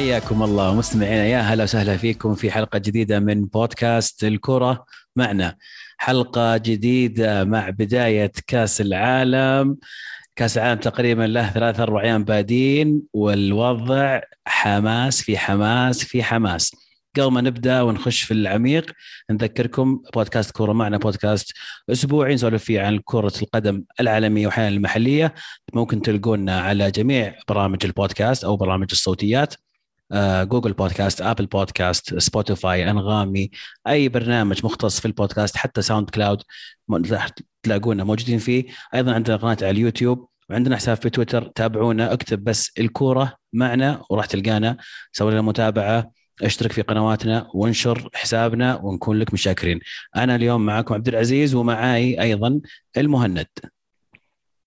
حياكم الله مستمعينا يا هلا وسهلا فيكم في حلقة جديدة من بودكاست الكرة معنا. حلقة جديدة مع بداية كأس العالم. كأس العالم تقريبا له ثلاث أربع أيام بادين والوضع حماس في حماس في حماس. قبل ما نبدأ ونخش في العميق نذكركم بودكاست كورة معنا بودكاست أسبوعي نسولف فيه عن كرة القدم العالمية واحيانا المحلية. ممكن تلقونا على جميع برامج البودكاست أو برامج الصوتيات. جوجل بودكاست آبل بودكاست سبوتيفاي أنغامي أي برنامج مختص في البودكاست حتى ساوند كلاود تلاقونا موجودين فيه. أيضا عندنا قناة على اليوتيوب وعندنا حساب في تويتر تابعونا اكتب بس الكورة معنا وراح تلقانا. سوي لنا متابعة اشترك في قنواتنا وانشر حسابنا ونكون لك مشاكرين. أنا اليوم معكم عبد العزيز ومعاي أيضا المهند.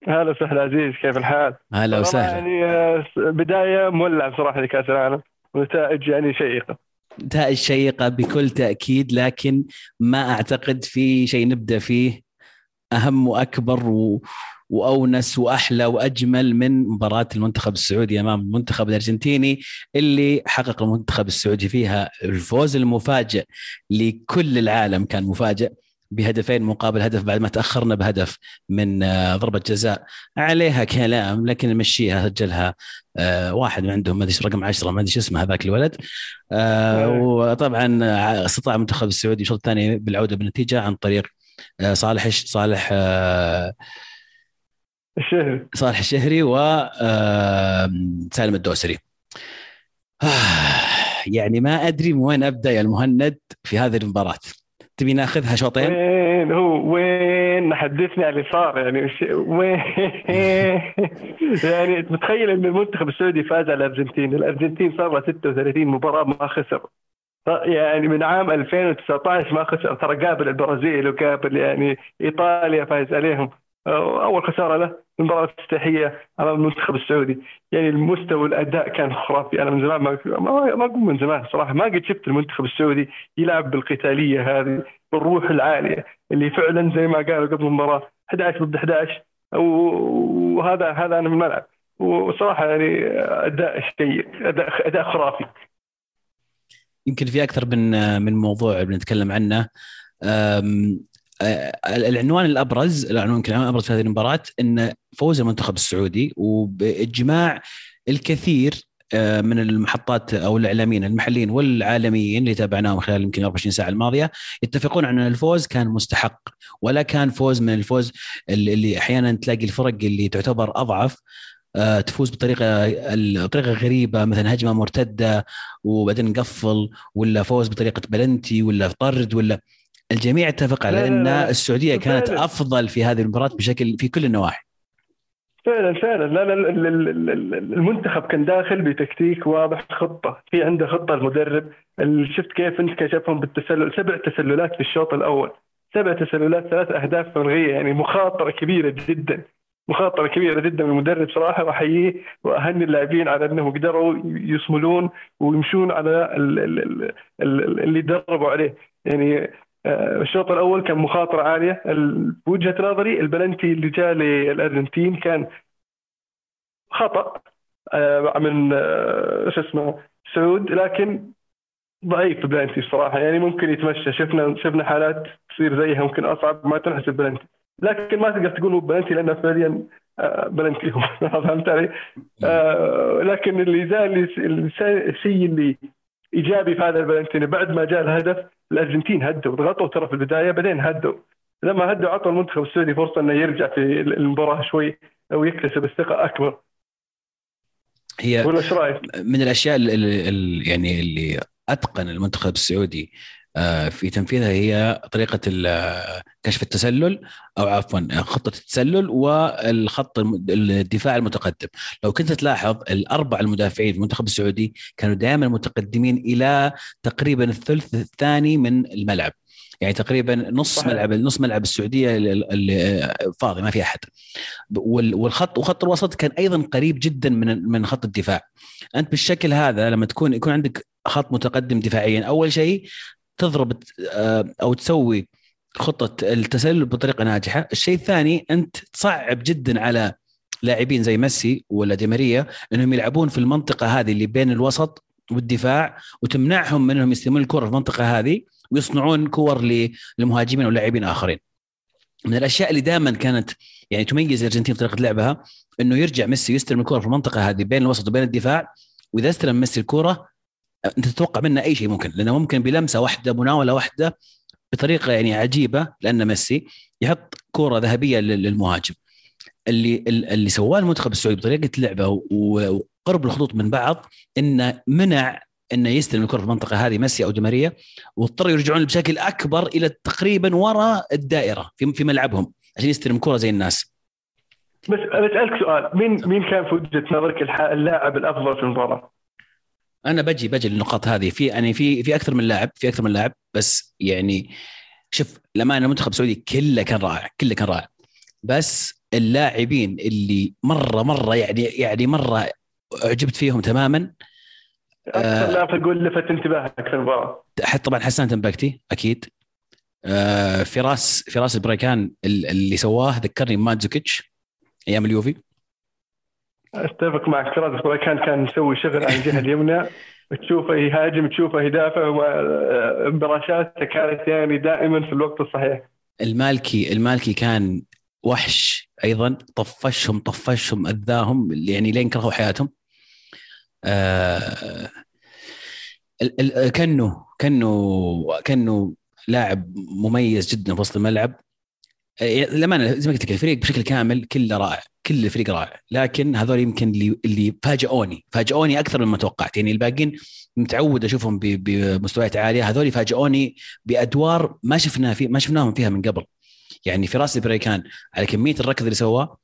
هلا وسهلا عزيز كيف الحال؟ هلا وسهلا. يعني آه، بداية مولع بصراحة لكاس العالم. ونتائج يعني شيقة. نتائج شيقة بكل تأكيد لكن ما أعتقد في شيء نبدأ فيه. أهم وأكبر و... وأونس وأحلى وأجمل من مباراة المنتخب السعودي أمام المنتخب الأرجنتيني اللي حقق المنتخب السعودي فيها الفوز المفاجئ لكل العالم كان مفاجئ. بهدفين مقابل هدف بعد ما تأخرنا بهدف من آه، ضربة جزاء. عليها كلام لكن نمشيها سجلها آه، واحد من عندهم ما أدري رقم 10 ما أدري شو اسمه هذاك الولد. آه، وطبعا استطاع المنتخب السعودي الشوط الثاني بالعودة بالنتيجة عن طريق صالح صالح الشهري. صالح الشهري وسالم الدوسري. يعني ما أدري من وين أبدأ يا المهند في هذه المباراة. تبي ناخذها شوطين؟ وين هو؟ وين؟ حدثني اللي صار يعني. وين؟ يعني متخيل إن المنتخب السعودي فاز على الأرجنتين، الأرجنتين صار له 36 مباراة ما خسر. يعني من عام 2019 ما خسر. ترى قابل البرازيل وقابل يعني إيطاليا فايز عليهم. أول خسارة له المباراه الافتتاحيه امام المنتخب السعودي. يعني المستوى الأداء كان خرافي. أنا من زمان ما ما أقول من زمان صراحة. ما قد شفت المنتخب السعودي يلعب بالقتالية هذه بالروح العالية اللي فعلا زي ما قالوا قبل المباراة 11 ضد 11 وهذا هذا أنا في الملعب. وصراحة يعني أداء شيء اداء أداء خرافي. يمكن في أكثر من من موضوع بنتكلم عنه. العنوان الأبرز العنوان يمكن الأبرز في هذه المباراة إن فوز المنتخب السعودي وبإجماع الكثير من المحطات أو الإعلاميين المحليين والعالميين اللي تابعناهم خلال يمكن 24 ساعة الماضية يتفقون إن الفوز كان مستحق ولا كان فوز من الفوز اللي أحيانا تلاقي الفرق اللي تعتبر أضعف تفوز بطريقة بطريقة غريبة مثلا هجمة مرتدة وبعدين نقفل ولا فوز بطريقة بلنتي ولا طرد ولا الجميع اتفق على أن السعودية كانت فعلا. أفضل في هذه المباراة بشكل في كل النواحي. فعلا فعلا. لا لا المنتخب كان داخل بتكتيك واضح خطة. في عنده خطة المدرب. شفت كيف إنت كشفهم بالتسلل. سبع تسللات في الشوط الأول. سبع تسللات ثلاث أهداف ملغيه يعني مخاطرة كبيرة جدا. مخاطرة كبيرة جدا. من المدرب صراحة واحييه وأهني اللاعبين على إنهم قدروا يصملون ويمشون على اللي دربوا عليه. يعني الشوط الأول كان مخاطرة عالية. بوجهة نظري البلنتي اللي جاء للأرجنتين كان خطأ آه، من آه، شو اسمه سعود لكن ضعيف البلنتي الصراحة. يعني ممكن يتمشى. شفنا شفنا حالات تصير زيها ممكن أصعب ما تنحسب بلنتي. لكن ما تقدر تقول بلنتي لأنه فعليا بلنتي فهمت علي؟ لكن اللي زال الشيء اللي إيجابي في هذا البلنتي بعد ما جاء الهدف الأرجنتين هدوا ضغطوا ترى في البداية بعدين هدوا لما هدوا عطوا المنتخب السعودي فرصة إنه يرجع في المباراة شوي أو يكتسب الثقة أكبر هي ولا إيش رأيك؟ من الأشياء اللي يعني اللي أتقن المنتخب السعودي في تنفيذها هي طريقة كشف التسلل أو عفوا خطة التسلل والخط الدفاع المتقدم. لو كنت تلاحظ الأربع المدافعين في المنتخب السعودي كانوا دائما متقدمين إلى تقريبا الثلث الثاني من الملعب. يعني تقريبا نص صحيح. ملعب نص ملعب السعودية اللي فاضي ما في أحد. والخط وخط الوسط كان أيضا قريب جدا من من خط الدفاع. أنت بالشكل هذا لما تكون يكون عندك خط متقدم دفاعيا أول شيء تضرب آه، أو تسوي خطة التسلل بطريقة ناجحة، الشيء الثاني أنت تصعب جدا على لاعبين زي ميسي ولا دي ماريا إنهم يلعبون في المنطقة هذه اللي بين الوسط والدفاع وتمنعهم من إنهم يستلمون الكرة في المنطقة هذه ويصنعون كور للمهاجمين ولاعبين آخرين. من الأشياء اللي دائما كانت يعني تميز الأرجنتين طريقة لعبها إنه يرجع ميسي يستلم الكرة في المنطقة هذه بين الوسط وبين الدفاع وإذا استلم ميسي الكرة انت تتوقع منه أي شيء ممكن لأنه ممكن بلمسة واحدة مناولة واحدة بطريقة يعني عجيبة لأن ميسي يحط كره ذهبية للمهاجم اللي اللي سواه المنتخب السعودي بطريقة لعبة وقرب الخطوط من بعض إنه منع إنه يستلم الكره في المنطقة هذه ميسي أو دماريا واضطروا يرجعون بشكل أكبر إلى تقريبا وراء الدائرة في في ملعبهم عشان يستلم كره زي الناس. بس بسألك سؤال مين مين كان في وجهة نظرك اللاعب الأفضل في المباراة؟ أنا بجي بجي للنقاط هذه. في يعني في في أكثر من لاعب في أكثر من لاعب بس يعني شوف لما المنتخب السعودي كله كان رائع كله كان رائع. بس اللاعبين اللي مرة مرة يعني يعني مرة أعجبت فيهم تماما أكثر لاعب تقول لفت انتباهك في المباراة. طبعا حسان تمبكتي أكيد. آه فراس فراس البريكان اللي سواه ذكرني ماندزوكيتش أيام اليوفي. أتفق معك فراس البريكان كان مسوي شغل على الجهه اليمنى تشوفه يهاجم تشوفه يدافع براشاته كانت يعني دائما في الوقت الصحيح. المالكي المالكي كان وحش أيضا طفشهم طفشهم أذاهم يعني لين كرهوا حياتهم. آه كانه كانه كانه لاعب مميز جدا في وسط الملعب. آه، لما زي ما قلت لك الفريق بشكل كامل كله رائع كل الفريق رائع. لكن هذول يمكن اللي اللي فاجئوني فاجئوني أكثر مما توقعت. يعني الباقيين متعود أشوفهم بمستويات عالية. هذول فاجئوني بأدوار ما شفناها في ما شفناهم فيها من قبل. يعني فراس البريكان على كمية الركض اللي سواه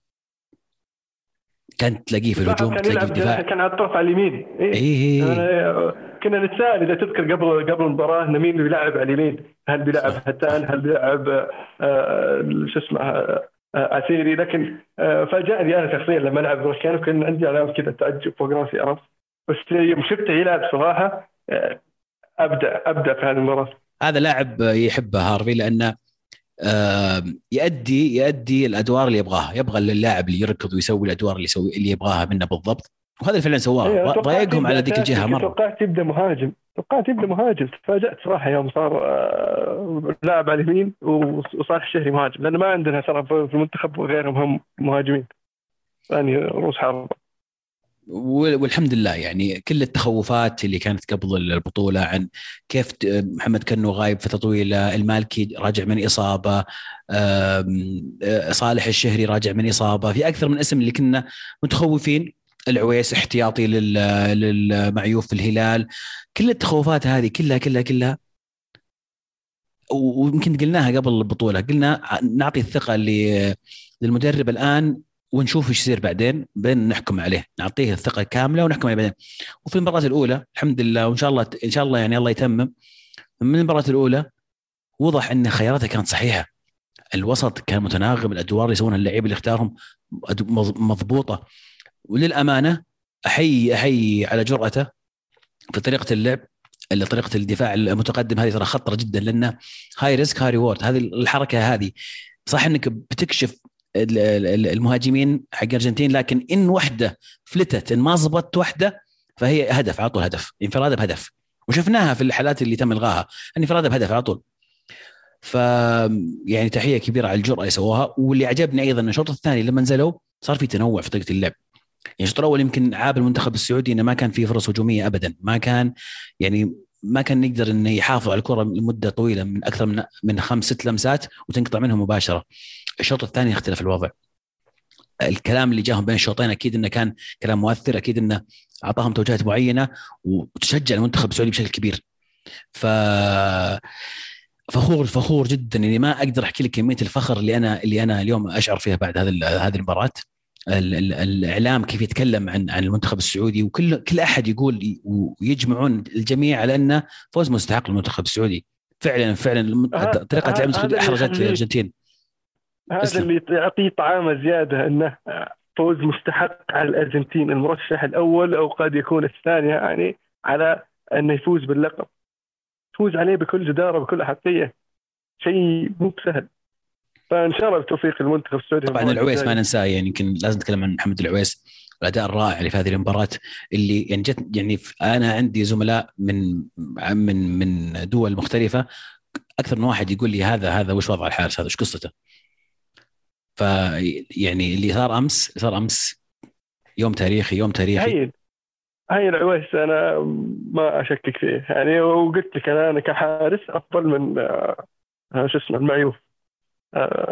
كان تلاقيه في الهجوم تلاقيه في الدفاع. كان على الطرف على اليمين. إيه. إيه. كنا نتساءل إذا تذكر قبل قبل المباراة انه مين بيلعب على اليمين؟ هل بيلعب هتان؟ هل بيلعب آه شو اسمه آه عسيري لكن آه فاجأني أنا شخصيا لما لعب بريكان وكان عندي علامة كذا تعجب فوق راسي عرفت؟ بس يوم شفته يلعب صراحة آه أبدع أبدع في هذه المباراة هذا لاعب يحبه هارفي لأنه يؤدي يؤدي الأدوار اللي يبغاها يبغى اللاعب اللي يركض ويسوي الأدوار اللي يسوي اللي يبغاها منه بالضبط وهذا اللي فعلا سواه. إيه، ضايقهم على ذيك الجهة مرة. توقعت يبدأ مهاجم. توقعت يبدأ مهاجم. تفاجأت صراحة يوم صار آه، لاعب على اليمين وصالح الشهري مهاجم. لأن ما عندنا ترى في المنتخب غيرهم هم مهاجمين. ثاني رؤوس حربه والحمد لله. يعني كل التخوفات اللي كانت قبل البطولة عن كيف محمد كنو غايب فتره طويله المالكي راجع من إصابة صالح الشهري راجع من إصابة. في أكثر من اسم اللي كنا متخوفين. العويس احتياطي للمعيوف في الهلال. كل التخوفات هذه كلها كلها كلها ويمكن قلناها قبل البطولة. قلنا نعطي الثقة للمدرب الآن ونشوف إيش يصير بعدين بعدين نحكم عليه. نعطيه الثقة كاملة ونحكم عليه بعدين. وفي المباراة الأولى الحمد لله وإن شاء الله إن شاء الله يعني الله يتمم. من المباراة الأولى وضح إن خياراته كانت صحيحة. الوسط كان متناغم الأدوار اللي يسوونها اللعيبه اللي اختارهم مضبوطة. وللأمانة احيي أحيي على جرأته في طريقة اللعب اللي طريقة الدفاع المتقدم هذه ترى خطرة جدا لأنه high risk high reward هذه الحركة هذه صح إنك بتكشف المهاجمين حق الأرجنتين لكن إن وحدة فلتت إن ما ضبطت وحدة فهي هدف على طول هدف انفرادة بهدف. وشفناها في الحالات اللي تم إلغاها انفرادة بهدف على طول. ف يعني تحية كبيرة على الجرأة اللي سووها واللي عجبني أيضا الشوط الثاني لما نزلوا صار في تنوع في طريقة اللعب. يعني الشوط الأول يمكن عاب المنتخب السعودي إنه ما كان في فرص هجومية ابدا ما كان يعني ما كان يقدر إنه يحافظ على الكرة لمدة طويلة من أكثر من من خمس ست لمسات وتنقطع منهم مباشرة. الشوط الثاني اختلف الوضع. الكلام اللي جاهم بين الشوطين أكيد إنه كان كلام مؤثر أكيد إنه أعطاهم توجيهات معينة وتشجع المنتخب السعودي بشكل كبير. ف فخور فخور جدا اني ما أقدر أحكي لك كمية الفخر اللي أنا اللي أنا اليوم أشعر فيها بعد هذه هذه المباراة. الإعلام كيف يتكلم عن عن المنتخب السعودي وكل كل أحد يقول ويجمعون الجميع على أنه فوز مستحق للمنتخب السعودي. فعلا فعلا طريقة لعب احرجت الأرجنتين. هذا اللي يعطيه طعامة زيادة أنه فوز مستحق على الأرجنتين. المرشح الأول أو قد يكون الثاني يعني على أنه يفوز باللقب. يفوز عليه بكل جدارة بكل احقيه شيء مو سهل فإن شاء الله بالتوفيق للمنتخب السعودي طبعا العويس ما ننساه يعني يمكن لازم نتكلم عن محمد العويس الأداء الرائع اللي في هذه المباراة اللي يعني جت يعني أنا عندي زملاء من من من دول مختلفة أكثر من واحد يقول لي هذا هذا وش وضع الحارس هذا؟ وش قصته؟ ف يعني اللي صار أمس صار أمس يوم تاريخي يوم تاريخي. هي هي العويس أنا ما أشكك فيه. يعني وقلت لك أنا أنا كحارس أفضل من آه، شو اسمه المعيوف.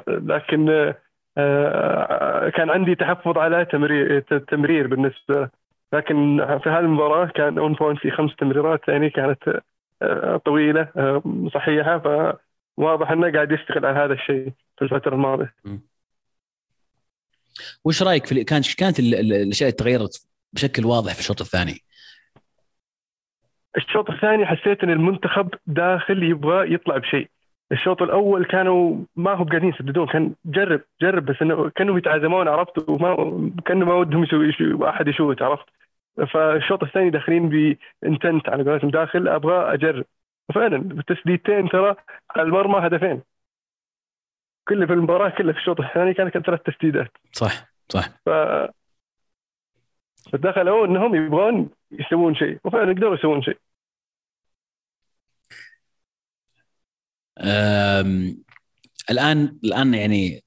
لكن آه، كان عندي تحفظ على تمرير تمرير بالنسبة لكن في هذه المباراة كان on point في خمس تمريرات يعني كانت طويلة صحيحة فواضح إنه قاعد يشتغل على هذا الشيء في الفترة الماضية. وش رأيك في كانت كانت الأشياء تغيرت بشكل واضح في الشوط الثاني؟ الشوط الثاني حسيت إن المنتخب داخل يبغى يطلع بشيء الشوط الأول كانوا ما هم قاعدين يسددون كان جرب جرب بس إنه كانوا يتعازمون عرفت؟ وما كانوا ما ودهم يسوي أحد يشوت عرفت؟ فالشوط الثاني داخلين بانتنت على قولتهم داخل أبغى أجرب. وفعلا بالتسديدتين ترى على المرمى هدفين. كل في المباراة كلها في الشوط الثاني كانت ثلاث تسديدات. صح صح. ف فدخلوا إنهم يبغون يسوون شيء وفعلا قدروا يسوون شيء. الآن الآن يعني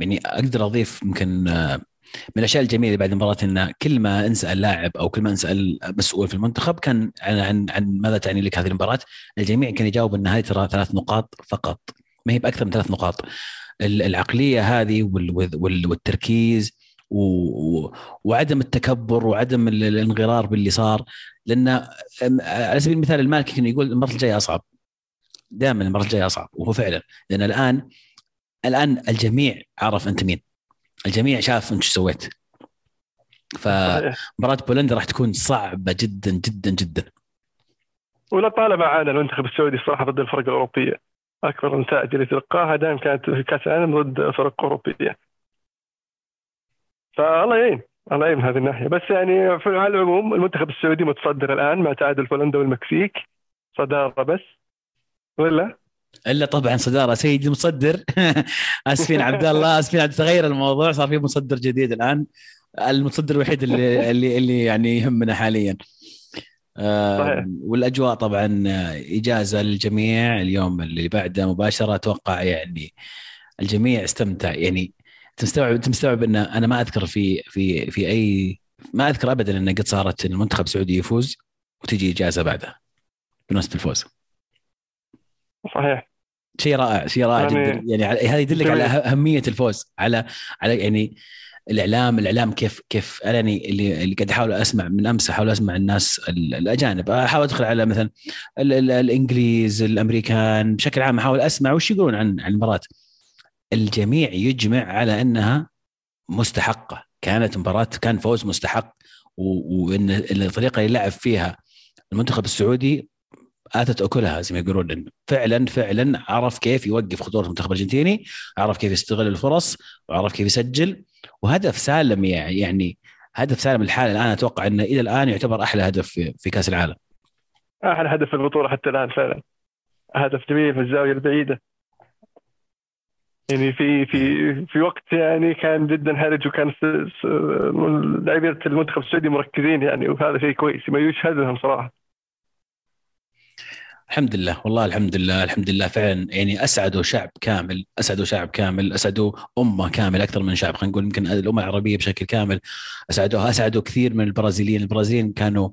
يعني أقدر أضيف يمكن آه، من الأشياء الجميلة بعد المباراه إن كل ما نسال لاعب أو كل ما نسال مسؤول في المنتخب كان عن عن, عن ماذا تعني لك هذه المباراة الجميع كان يجاوب إن هذه ترى ثلاث نقاط فقط. ما هي بأكثر من ثلاث نقاط. العقلية هذه والتركيز وعدم التكبر وعدم الانغرار باللي صار. لأن على سبيل المثال المالكي كان يقول المرة الجاية أصعب. دائما المرة الجاية أصعب وهو فعلا. لأن الآن الآن الجميع عرف أنت مين. الجميع شاف أنت إيش سويت. فمباراه بولندا راح تكون صعبة جدا جدا جدا. ولا طالما عانى المنتخب السعودي الصراحه ضد الفرق الأوروبية أكبر النتائج اللي تلقاها دائما كانت في كأس العالم ضد فرق أوروبية. فالله يعين الله يعين من هذه الناحية. بس يعني في العموم المنتخب السعودي متصدر الآن مع تعادل بولندا والمكسيك. صدارة بس. ولا؟ إلا طبعا صدارة. سيد المصدر آسفين عبد الله آسفين عبد تغير الموضوع. صار في مصدر جديد الآن. المصدر الوحيد اللي اللي اللي يعني يهمنا حاليا. صحيح. والأجواء طبعا إجازة للجميع. اليوم اللي بعده مباشرة أتوقع يعني الجميع استمتع. يعني تستوعب تستوعب أن أنا ما أذكر في في في اي ما أذكر ابدا أن قد صارت المنتخب السعودي يفوز وتجي إجازة بعدها. بنفس الفوز. صحيح. شيء رائع شيء رائع يعني جدا. يعني هذا يدلك على أهمية الفوز على على يعني الإعلام الإعلام كيف كيف أنا يعني اللي اللي قاعد أحاول أسمع من أمس أحاول أسمع الناس الأجانب. أحاول أدخل على مثلا الإنجليز الأمريكان بشكل عام أحاول أسمع وش يقولون عن عن المباراة. الجميع يجمع على أنها مستحقة. كانت مباراة كان فوز مستحق وإن الطريقة اللي لعب فيها المنتخب السعودي آتت أكلها زي ما يقولون. فعلا فعلا عرف كيف يوقف خطوره المنتخب الأرجنتيني عرف كيف يستغل الفرص وعرف كيف يسجل. وهدف سالم يعني هدف سالم الحال الآن. أتوقع انه إلى الآن يعتبر أحلى هدف في, في كأس العالم. أحلى هدف في البطولة حتى الآن فعلا. هدف جميل في الزاوية البعيدة. يعني في في في وقت يعني كان جدا هرج وكان لاعبين المنتخب السعودي مركزين يعني وهذا شيء كويس ما يشهد لهم صراحة. الحمد لله والله الحمد لله الحمد لله فعلا. يعني أسعدوا شعب كامل أسعدوا شعب كامل أسعدوا أمة كامل أكثر من شعب خلينا نقول يمكن الأمة العربية بشكل كامل. أسعدوها أسعدوا كثير من البرازيليين. البرازيليين كانوا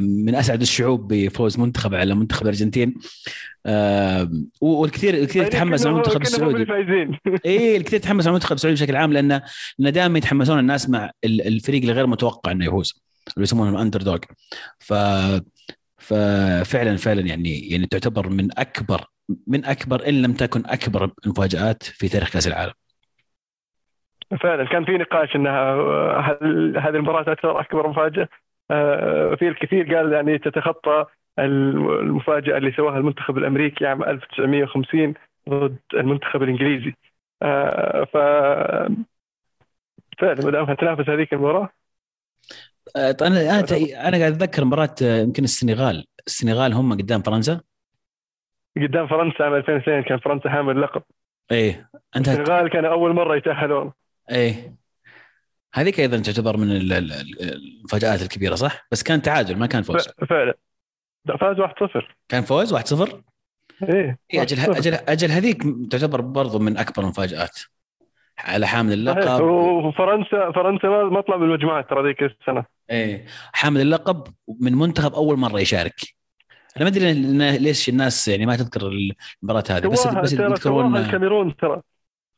من أسعد الشعوب بفوز منتخب على منتخب الأرجنتين. والكثير الكثير يعني تحمس على المنتخب السعودي. اي الكثير تحمس على المنتخب السعودي بشكل عام لأن لأن دائما يتحمسون الناس مع الفريق الغير متوقع إنه يفوز اللي يسمونه الاندر دوغ ف ففعلا فعلا يعني يعني تعتبر من أكبر من أكبر إن لم تكن أكبر المفاجآت في تاريخ كأس العالم. فعلا كان في نقاش إنها هل هذه المباراة تعتبر أكبر مفاجأة؟ آه، في الكثير قال يعني تتخطى المفاجأة اللي سواها المنتخب الأمريكي عام 1950 ضد المنتخب الإنجليزي. آه، ف فعلا ما دام تنافس هذيك المباراة أنا أنا أنا قاعد أتذكر مباراة آه، يمكن السنغال. السنغال هم قدام فرنسا؟ قدام فرنسا عام 2002 كان فرنسا حامل اللقب. إيه انت السنغال كان أول مرة يتاهلون إيه. هذيك أيضا تعتبر من ال- ال- ال- المفاجات الكبيرة صح؟ بس كان تعادل ما كان فوز. فعلا. لا، فاز 1-0 كان فوز 1-0 إيه إيه أجل 1-0. أجل أجل هذيك تعتبر برضو من أكبر المفاجآت. على حامل اللقب. وفرنسا فرنسا ما طلع من المجموعات ترى ذيك السنة. إيه. حامل اللقب من منتخب أول مرة يشارك. أنا ما أدري ليش الناس يعني ما تذكر المباراة هذه بس بس يذكرون الكاميرون ترى.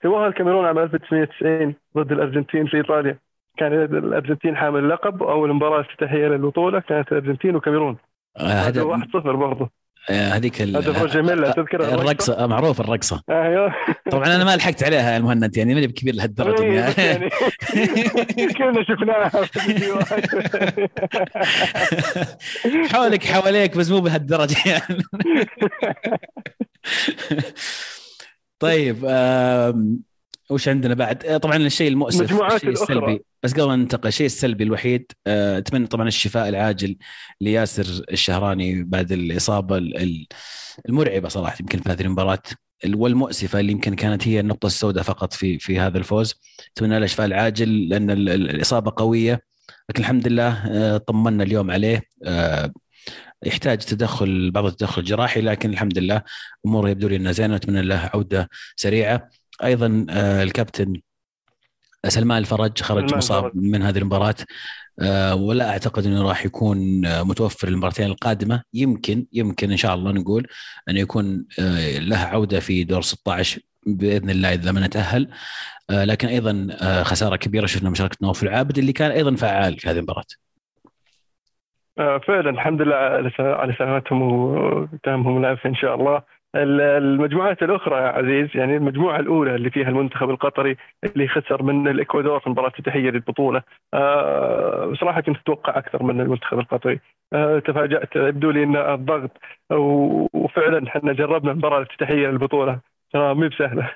سواها الكاميرون عام 1990 ضد الأرجنتين في إيطاليا. كان الأرجنتين حامل اللقب واول مباراة افتتاحيه للبطولة كانت الأرجنتين وكاميرون. آه، هذا هذا 1-0 برضه هذيك هدف روجيميلا تذكر الرقصة آه، معروف الرقصة. أيوه. طبعا أنا ما لحقت عليها يا المهند يعني ماني بكبير لهالدرجة إيه، يعني. يعني. كلنا شفناها حولك حواليك بس مو بهالدرجة يعني. طيب وش عندنا بعد؟ آه، طبعا الشيء المؤسف الشيء. السلبي. بس قبل ما ننتقل الشيء السلبي الوحيد آه، أتمنى طبعا الشفاء العاجل لياسر الشهراني بعد الإصابة ال- ال- المرعبة صراحة يمكن في هذه المباراة ال- والمؤسفة اللي يمكن كانت هي النقطة السوداء فقط في في هذا الفوز. أتمنى له الشفاء العاجل لأن ال- ال- الإصابة قوية. لكن الحمد لله آه، طمنا اليوم عليه. يحتاج تدخل بعض التدخل الجراحي لكن الحمد لله اموره يبدو لي إنها زينة. ونتمنى له عودة سريعة. أيضا آه، الكابتن سلمان الفرج خرج سلمان مصاب الفرج. من هذه المباراة. آه، ولا أعتقد إنه راح يكون آه، متوفر المباراتين القادمة. يمكن يمكن إن شاء الله نقول انه يكون له عودة في دور 16 بإذن الله إذا ما نتأهل. لكن أيضا خسارة كبيرة شفنا مشاركة نواف العابد اللي كان أيضا فعال في هذه المباراة. فعلا الحمد لله على سلامتهم وتامهم العافية إن شاء الله. ال- المجموعات الأخرى يا عزيز يعني المجموعة الأولى اللي فيها المنتخب القطري اللي خسر من الإكوادور في المباراة الافتتاحيه للبطولة. آه، بصراحه كنت أتوقع أكثر من المنتخب القطري. آه، تفاجأت يبدو لي إن الضغط وفعلا إحنا جربنا المباراة الافتتاحيه للبطولة. ترى مي بسهلة.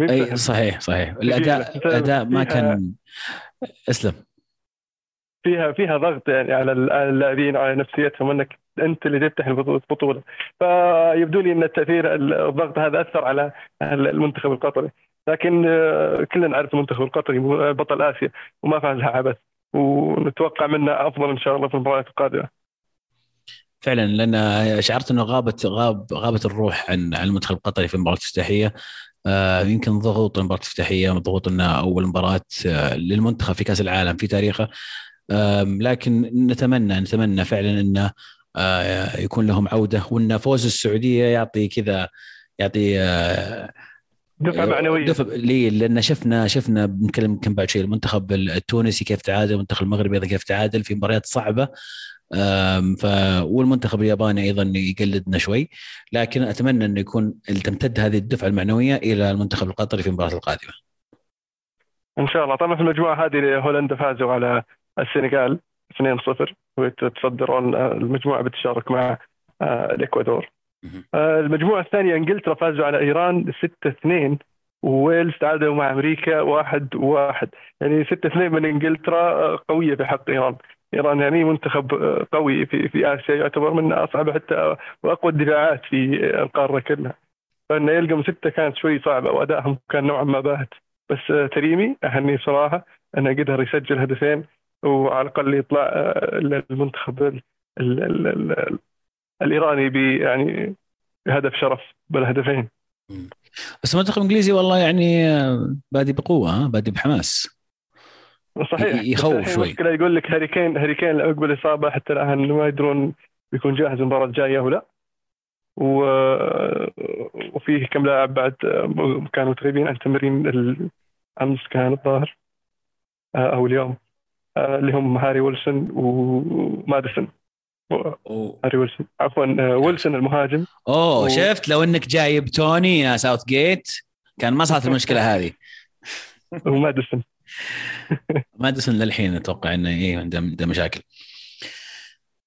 أي صحيح صحيح. الأداء الأداء ما كان أسلم. فيها فيها ضغط يعني على ال- على اللاعبين على نفسيتهم إنك أنت اللي تفتح البطولة فيبدو لي إن التأثير الضغط هذا أثر على المنتخب القطري. لكن آه، كلنا نعرف المنتخب القطري بطل آسيا وما فازها عبث. ونتوقع منه أفضل إن شاء الله في المباريات القادمة. فعلا لأن شعرت إنه غابت غاب غابت الروح عن المنتخب القطري في المباراه الافتتاحيه آه، يمكن ضغوط المباراة الافتتاحيه ضغوط انها أول مباراة آه، للمنتخب في كأس العالم في تاريخه. لكن نتمنى نتمنى فعلا إنه آه، يكون لهم عودة وإن فوز السعودية يعطي كذا يعطي آه، دفعة معنوية دفع لي لأن شفنا شفنا بنتكلم يمكن بعد شيء المنتخب التونسي كيف تعادل المنتخب المغربي أيضا كيف تعادل في مباريات صعبة ف والمنتخب الياباني أيضا يقلدنا شوي لكن أتمنى إنه يكون تمتد هذه الدفعة المعنوية إلى المنتخب القطري في المباراة القادمة. إن شاء الله طبعا في المجموعة هذه هولندا فازوا على السنغال 2-0 ويتصدرون المجموعة بتشارك مع آه، الإكوادور. آه، المجموعة الثانية إنجلترا فازوا على إيران 6-2 وويلز تعادلوا مع أمريكا 1-1 يعني 6-2 من إنجلترا آه، قوية بحق إيران. إيران يعني منتخب آه، قوي في في آسيا يعتبر من أصعب حتى وأقوى الدفاعات في آه، القارة كلها. فانه يلقى من ستة كانت شوي صعبة وأدائهم كان نوعا ما باهت. بس آه، تريمي أهنيه صراحة أنه قدر يسجل هدفين. وعلى الأقل يطلع آه، المنتخب ال ال ال ال الإيراني ب يعني بهدف شرف بالهدفين بس المنتخب الانجليزي والله يعني آه، بادي بقوة ها بادي بحماس. صحيح يخوف شوي. المشكلة يقول لك هاري كين هاري كين عقب الإصابة حتى الآن ما يدرون بيكون جاهز المباراة الجاية أو لا و... وفيه كم لاعب بعد كانوا متغيبين عن تمرين الامس كان الظاهر أو اليوم اللي هم هاري ويلسون وماديسون هاري ويلسون. عفوا ويلسون المهاجم. أوه و- شفت لو إنك جايب توني يا ساوث جيت كان ما صارت المشكلة هذه. وماديسون ماديسون. للحين أتوقع إنه إيه عنده مشاكل.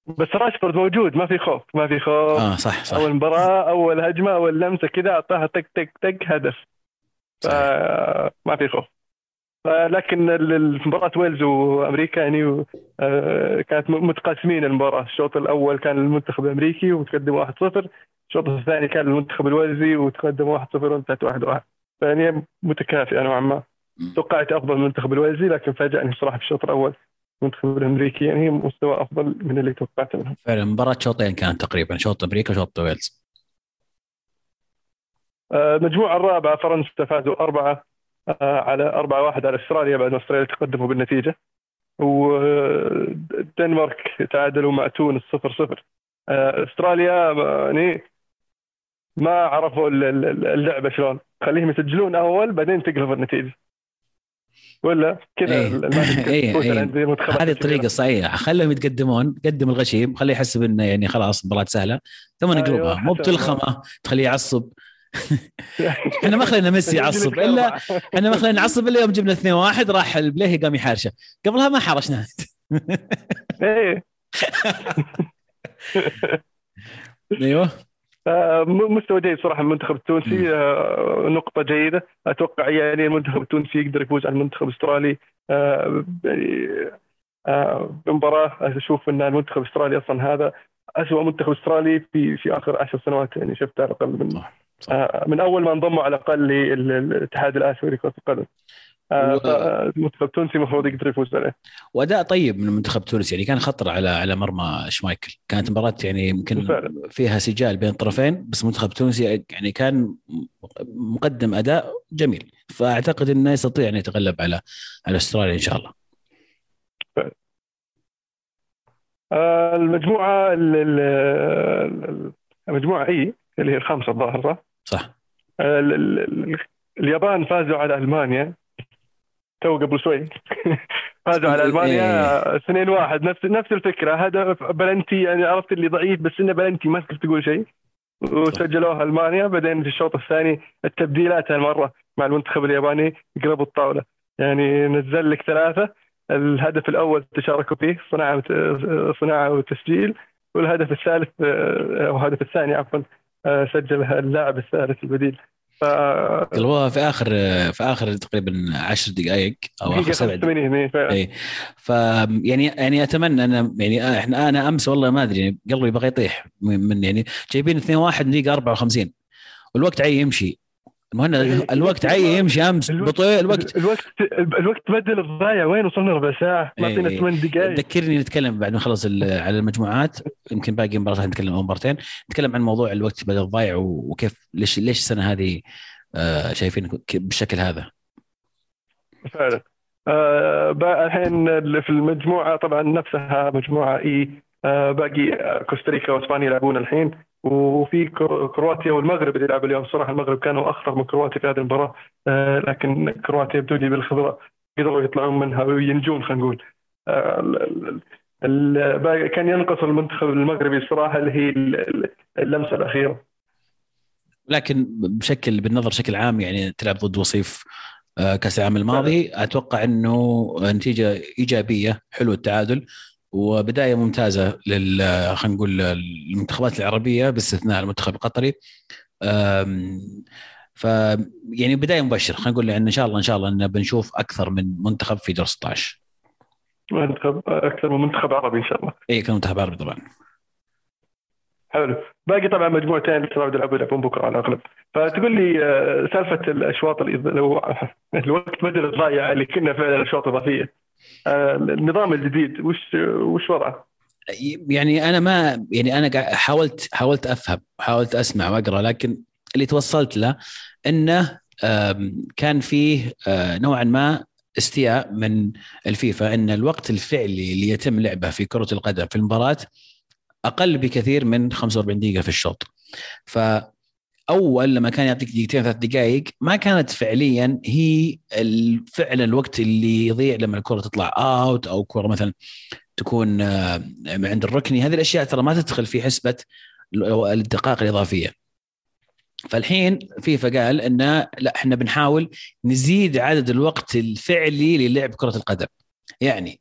بس راشفورد موجود ما في خوف ما في خوف. آه صح صح. أول مباراة أول هجمة أول لمسة كذا اعطاها تك تك تك هدف. صحيح. فما في خوف. لكن مباراة ويلز وأمريكا يعني آه، كانت متقاسمين المباراة. الشوط الأول كان المنتخب الأمريكي وتقدم 1-0 الشوط الثاني كان المنتخب الويلزي وتقدم 1-0 وانتهت 1-1 فيعني متكافئة نوعا ما. توقعت أفضل من المنتخب الويلزي لكن فاجأني بصراحة في الشوط الأول. المنتخب الأمريكي يعني مستوى أفضل من اللي توقعته منهم. فعلا مباراة شوطين كانت تقريبا شوط أمريكا وشوط ويلز. آه، المجموعة الرابعة فرنسا فازوا أربعة. على أربعة واحد على أستراليا بعد ما أستراليا تقدموا بالنتيجة. والدنمارك تعادلوا مع تونس صفر صفر. آه، أستراليا يعني ما عرفوا اللعبة شلون. خليهم يسجلون أول بعدين تقلب النتيجة. ولا كذا إيه. إيه إيه. هذه الطريقة الصحيحه خليهم يتقدمون قدم الغشيم خليه يحسب انه يعني خلاص مباراة سهلة. ثم نقلبها أيوة مو بتلخمه تخليه يعصب. إحنا ما خلينا ميسي يعصب الا إحنا ما خلينا نعصب إلا يوم جبنا 2 1 راح البليهي قام يحارشه. قبلها ما حرشنا إيه. أيوه. آه، مستوى جيد صراحة المنتخب التونسي. آه، نقطة جيدة. أتوقع يعني المنتخب التونسي يقدر يفوز على المنتخب الأسترالي. آه، يعني بمباراة أشوف إن المنتخب الأسترالي أصلا هذا اسوء منتخب أسترالي في في آخر عشر سنوات يعني شفت على الاقل من صح. صح. من أول ما انضموا على الأقل للاتحاد الآسيوي لكرة القدم المنتخب التونسي المفروض يقدر يفوز عليه وأداء طيب من المنتخب التونسي يعني كان خطر على على مرمى شمايكل كانت مباراة يعني يمكن فيها سجال بين الطرفين بس المنتخب التونسي يعني كان مقدم أداء جميل فأعتقد إنه يستطيع أن يتغلب على على أستراليا إن شاء الله آه، المجموعة المجموعة إي اللي هي الخامسة الظاهر صح؟ صح. آه، اليابان فازوا على ألمانيا. تو قبل شوي. فازوا على ألمانيا 2 إيه. واحد. نفس نفس الفكرة. هدف بلنتي يعني عرفت اللي ضعيف بس إنه بلنتي ما تقدر تقول شيء. وسجلوها ألمانيا. بعدين في الشوط الثاني التبديلات هالمرة مع المنتخب الياباني قلبوا الطاولة. يعني نزل لك ثلاثة. الهدف الأول تشاركوا فيه صناعة صناعة وتسجيل. والهدف الثالث أو الهدف الثاني عفوا سجل اللاعب الثالث البديل. ف قلبوها في آخر في آخر تقريبا 10 دقائق أو آخر سبع دقائق اي ف يعني يعني أتمنى أنا يعني إحنا أنا أمس والله ما أدري يعني قلبي بغى يطيح من يعني جايبين 2 1 دقيقة 54 والوقت عي يمشي. المهم الوقت عي يمشي أمس بطيء الوقت. الوقت الوقت بدل الضايع وين وصلنا ربع ساعة؟ ما فينا ثمان دقائق ذكرني نتكلم بعد ما نخلص على المجموعات يمكن باقي مباراة نتكلم أو مبارتين. نتكلم عن موضوع الوقت بدل الضايع وكيف ليش ليش السنة هذه آه، شايفين بالشكل هذا؟ فعلا. آه الحين في المجموعة طبعا نفسها مجموعة إي آه باقي كوستاريكا وإسبانيا يلعبون الحين. وفي كرواتيا والمغرب اللي لعبوا اليوم. صراحة المغرب كانوا اخطر من كرواتيا في هذه المباراة. آه، لكن كرواتيا يبدو لي بالخبرة قدروا يطلعون منها وينجون خلينا نقول. آه، كان ينقص المنتخب المغربي الصراحه اللي هي اللمسة الأخيرة. لكن بشكل بالنظر بشكل عام يعني تلعب ضد وصيف آه، كأس العالم الماضي أتوقع إنه نتيجة إيجابية حلو التعادل. وبداية ممتازة لل خلينا نقول المنتخبات العربية باستثناء المنتخب القطري. ف يعني بداية مبشره خلينا نقول إن شاء الله إن شاء الله إن بنشوف أكثر من منتخب في دور 16 منتخب أكثر من منتخب عربي إن شاء الله. اي كان منتخب عربي طبعا. حلو. باقي طبعا مجموعتين الشباب يلعبون يلعبون بكرة على الأغلب. فتقول لي آه، سالفة الأشواط لو الوقت بدل الضايع اللي كنا فعلا أشواط إضافية. النظام الجديد وش وش وضعه؟ يعني أنا ما يعني أنا حاولت حاولت أفهم حاولت أسمع وأقرأ لكن اللي توصلت له إنه كان فيه آه، نوعا ما استياء من الفيفا إن الوقت الفعلي اللي يتم لعبه في كرة القدم في المباراة أقل بكثير من 45 دقيقة في الشوط. ف أول لما كان يعطيك دقيقتين ثلاث دقائق ما كانت فعليا هي فعلا الوقت اللي يضيع لما الكرة تطلع اوت أو كرة مثلا تكون آه، عند الركني. هذه الأشياء ترى ما تدخل في حسبة الدقائق الإضافية. فالحين فيفا قال انه لا إحنا بنحاول نزيد عدد الوقت الفعلي للعب كرة القدم. يعني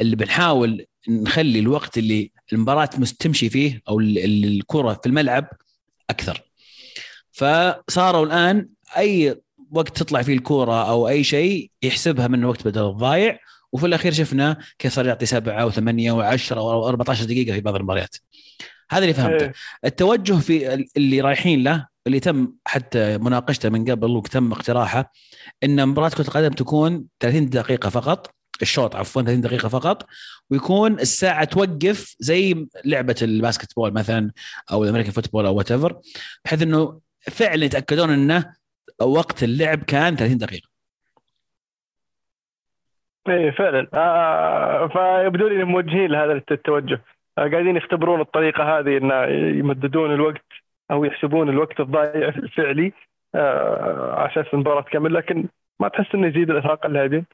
اللي بنحاول نخلي الوقت اللي المباراة تمشي فيه أو الكرة في الملعب أكثر. فصاروا الآن أي وقت تطلع فيه الكورة أو أي شيء يحسبها من وقت بدل الضايع. وفي الأخير شفنا كيف صار يعطي سبعة وثمانيه وعشره أو 14 دقيقة في بعض المباريات. هذا اللي فهمته. إيه. التوجه في اللي رايحين له اللي تم حتى مناقشته من قبل وتم اقتراحه إن مباراة كرة القدم تكون 30 دقيقة فقط الشوط عفوا 30 دقيقة فقط ويكون الساعة توقف زي لعبة الباسكت بول مثلا أو ال American football أو what بحيث إنه فعلا يتأكدون إنه وقت اللعب كان 30 دقيقة. إيه فعلا. آه فيبدو لي موجهين لهذا التوجه. آه قاعدين يختبرون الطريقة هذه إن يمددون الوقت أو يحسبون الوقت الضايع الفعلي آه على أساس المباراة تكمل لكن ما تحس إنه يزيد الإرهاق اللاعبين.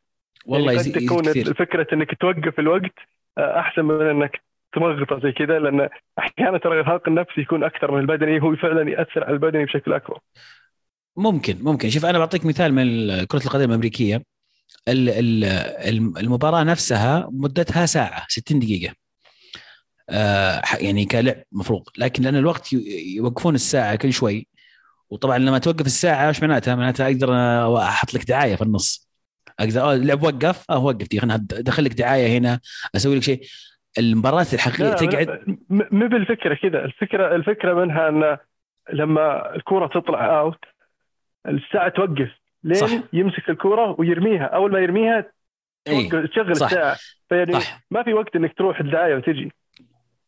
والله يعني يزيد تكون فكرة إنك توقف الوقت آه أحسن من إنك تمغطه زي كذا لأن أحيانا ترى الارهاق النفسي يكون أكثر من البدني هو فعلا يأثر على البدني بشكل أكبر. ممكن ممكن. شوف أنا بعطيك مثال من كرة القدم الأمريكية. ال- ال- الم- المباراة نفسها مدتها ساعة 60 دقيقة. آه، يعني كلعب مفروض. لكن لأن الوقت يوقفون الساعة كل شوي وطبعا لما توقف الساعة إيش معناتها؟ معناتها أقدر أحط لك دعاية في النص. أقدر آه اللعب وقف آه وقف خلنا أدخل لك دعاية هنا أسوي لك شيء. المباراة الحقيقية تقعد مو بالفكرة كذا الفكرة الفكرة منها أن لما الكرة تطلع اوت الساعة توقف لين صح. يمسك الكرة ويرميها أول ما يرميها تشغل صح. الساعة فيعني صح ما في وقت إنك تروح الدعاية وتجي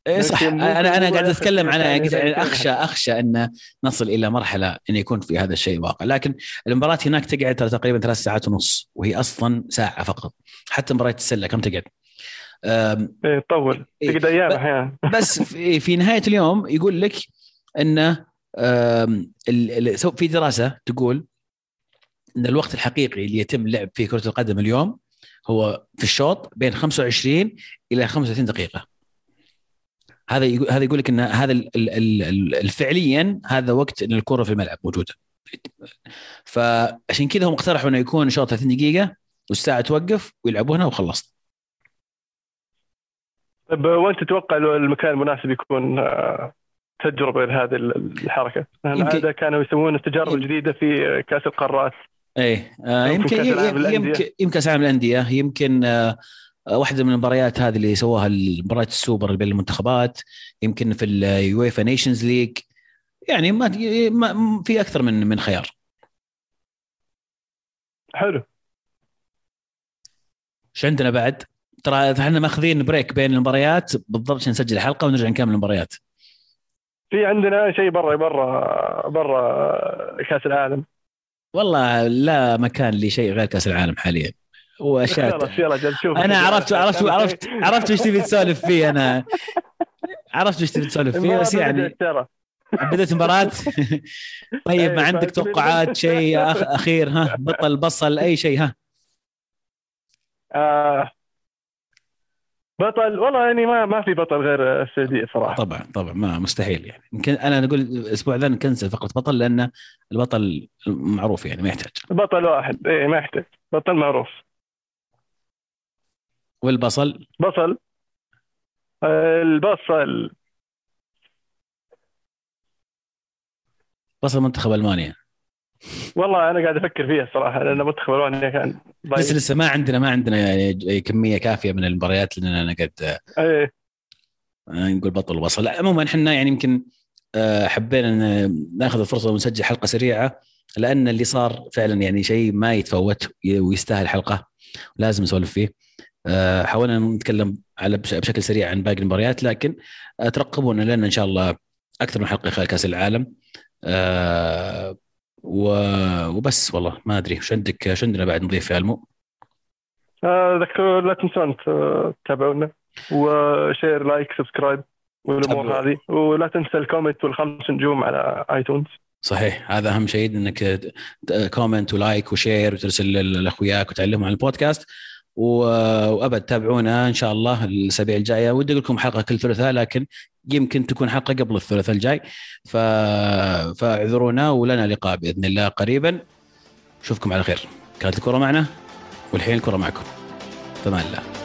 إي صح أنا أنا قاعد أتكلم عن يعني ثانية. أخشى أخشى أن نصل إلى مرحلة إن يكون في هذا الشيء واقع لكن المباراة هناك تقعد تقريبا ثلاث ساعات ونص وهي أصلا ساعة فقط حتى مباراة السلة كم تقعد؟ إيه تطول إيه. تقعد أيام أحيانا بس في, في نهاية اليوم يقول لك انه في دراسة تقول إن الوقت الحقيقي اللي يتم لعب فيه كرة القدم اليوم هو في الشوط بين 25 إلى 35 دقيقة. هذا يقول هذا يقول لك إن هذا ال- ال- ال- ال- فعليا هذا وقت إن الكرة في الملعب موجودة. فعشان كذا هم اقترحوا إنه يكون شوط 30 دقيقة والساعة توقف ويلعبونها وخلصت طيب وين تتوقع المكان المناسب يكون آه، تجربة لهذه الحركة؟ عاده كانوا يسوون التجارب الجديدة في كأس القارات إيه آه يمكن يمكن. يمكن يمكن كأس العالم للأندية يمكن آه واحدة من المباريات هذه اللي سووها مباراه السوبر اللي بين المنتخبات يمكن في ال UEFA Nations League يعني ما ما- في أكثر من من خيار حلو إيش عندنا بعد؟ ترى إحنا ماخذين break بين المباريات بالضبط عشان نسجل حلقة ونرجع نكمل المباريات. في عندنا شيء برا برا برا كأس العالم. والله لا مكان لشيء غير كأس العالم حاليا. واشياء خلاص يلا شوف. أنا عرفت عرفت عرفت عرفت وش تبي تسولف فيه أنا. عرفت وش تبي تسولف فيه بس يعني بدأت مباراة طيب إيه، ما عندك فكل- توقعات شيء أخ أخير ها؟ بطل بصل أي شيء ها؟ آه بطل والله يعني ما ما في بطل غير السعودية صراحة. طبعا طبعا ما مستحيل يعني. يمكن أنا نقول الأسبوع ذا نكنسل فقرة بطل لأن البطل معروف يعني ما يحتاج. بطل واحد إيه ما يحتاج. بطل معروف. والبصل؟ بصل. آه، البصل. بصل منتخب ألمانيا. والله أنا قاعد أفكر فيها الصراحه لأن منتخب المانيا كان بس لسه ما عندنا ما عندنا يعني كمية كافية من المباريات لأننا قد إيه. آه، نقول بطل وبصل. لا، عموما إحنا يعني يمكن آه، حبينا إن ناخذ الفرصة ونسجل حلقة سريعة لأن اللي صار فعلا يعني شيء ما يتفوت ويستاهل حلقة لازم نسولف فيه. آه، حاولنا نتكلم على بش- بشكل سريع عن باقي المباريات لكن ترقبونا لنا إن شاء الله أكثر من حلقة خلال كأس العالم. وبس والله ما أدري وش عندك وش عندنا بعد نضيف يا المو آه، ذكروا لا تنسون تتابعونا و share like subscribe والأمور. هذه. ولا تنسى ال comment والخمس نجوم على iTunes. صحيح هذا أهم شيء إنك comment و like و share وترسل لأخوياك وتعلمهم عن البودكاست. وأبد تابعونا إن شاء الله الأسابيع الجاية. ودي أقول لكم حلقة كل ثلاثاء لكن يمكن تكون حلقة قبل الثلاثاء الجاي. ف... فاعذرونا ولنا لقاء بإذن الله قريبا. أشوفكم على خير. كانت الكرة معنا والحين الكرة معكم. فمان الله